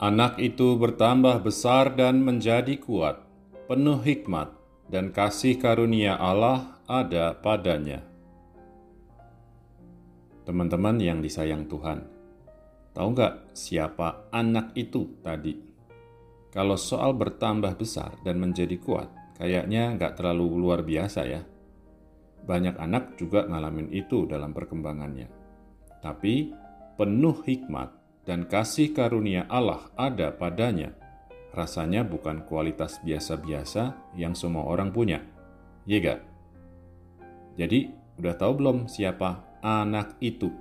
Anak itu bertambah besar dan menjadi kuat, penuh hikmat, dan kasih karunia Allah ada padanya. Teman-teman yang disayang Tuhan, tahu nggak siapa anak itu tadi? Kalau soal bertambah besar dan menjadi kuat, kayaknya nggak terlalu luar biasa ya. Banyak anak juga ngalamin itu dalam perkembangannya. Tapi penuh hikmat dan kasih karunia Allah ada padanya, rasanya bukan kualitas biasa-biasa yang semua orang punya. Gak? Jadi, udah tahu belum siapa anak itu?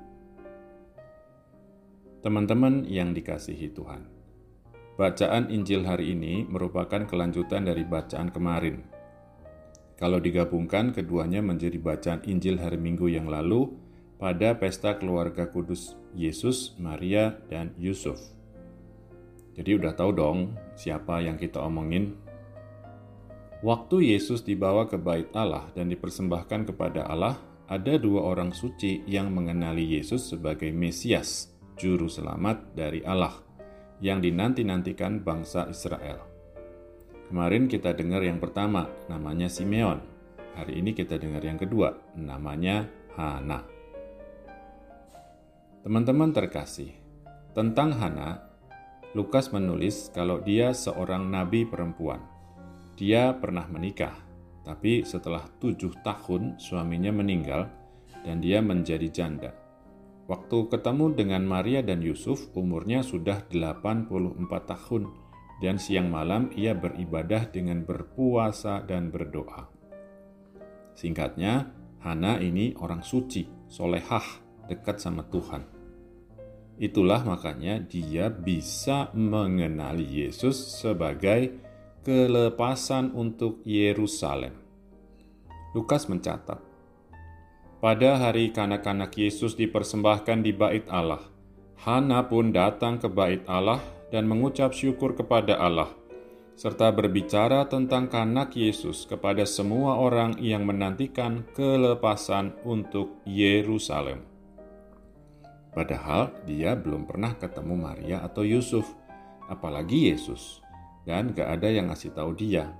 Teman-teman yang dikasihi Tuhan, bacaan Injil hari ini merupakan kelanjutan dari bacaan kemarin. Kalau digabungkan, keduanya menjadi bacaan Injil hari Minggu yang lalu pada pesta keluarga kudus Yesus, Maria, dan Yusuf. Jadi udah tahu dong siapa yang kita omongin? Waktu Yesus dibawa ke bait Allah dan dipersembahkan kepada Allah, ada dua orang suci yang mengenali Yesus sebagai Mesias, juru selamat dari Allah, yang dinanti-nantikan bangsa Israel. Kemarin kita dengar yang pertama, namanya Simeon. Hari ini kita dengar yang kedua, namanya Hana. Teman-teman terkasih, tentang Hana, Lukas menulis kalau dia seorang nabi perempuan. Dia pernah menikah, tapi setelah tujuh tahun suaminya meninggal dan dia menjadi janda. Waktu ketemu dengan Maria dan Yusuf, umurnya sudah 84 tahun, dan siang malam ia beribadah dengan berpuasa dan berdoa. Singkatnya, Hana ini orang suci, solehah, dekat sama Tuhan. Itulah makanya dia bisa mengenali Yesus sebagai kelepasan untuk Yerusalem. Lukas mencatat, pada hari kanak-kanak Yesus dipersembahkan di bait Allah, Hana pun datang ke bait Allah dan mengucap syukur kepada Allah, serta berbicara tentang kanak Yesus kepada semua orang yang menantikan kelepasan untuk Yerusalem. Padahal dia belum pernah ketemu Maria atau Yusuf, apalagi Yesus, dan gak ada yang ngasih tahu dia.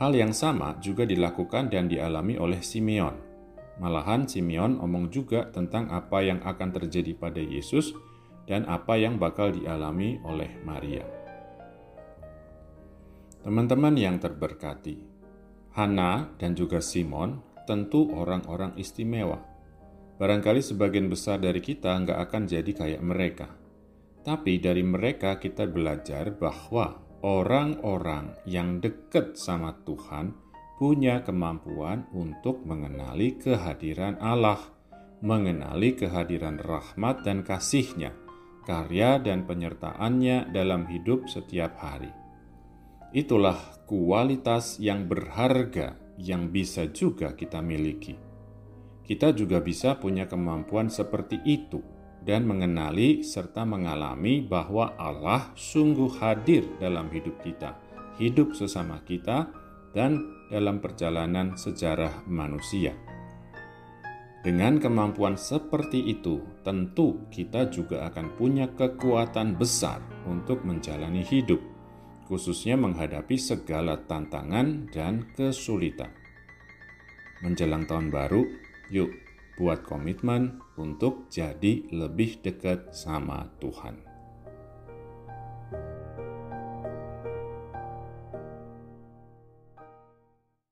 Hal yang sama juga dilakukan dan dialami oleh Simeon. Malahan Simeon omong juga tentang apa yang akan terjadi pada Yesus dan apa yang bakal dialami oleh Maria. Teman-teman yang terberkati, Hana dan juga Simon tentu orang-orang istimewa Barangkali sebagian besar dari kita nggak akan jadi kayak mereka. Tapi dari mereka kita belajar bahwa orang-orang yang dekat sama Tuhan punya kemampuan untuk mengenali kehadiran Allah, mengenali kehadiran rahmat dan kasihnya, karya dan penyertaannya dalam hidup setiap hari. Itulah kualitas yang berharga yang bisa juga kita miliki kita juga bisa punya kemampuan seperti itu dan mengenali serta mengalami bahwa Allah sungguh hadir dalam hidup kita, hidup sesama kita, dan dalam perjalanan sejarah manusia. Dengan kemampuan seperti itu, tentu kita juga akan punya kekuatan besar untuk menjalani hidup, khususnya menghadapi segala tantangan dan kesulitan. Menjelang tahun baru, Yuk, buat komitmen untuk jadi lebih dekat sama Tuhan.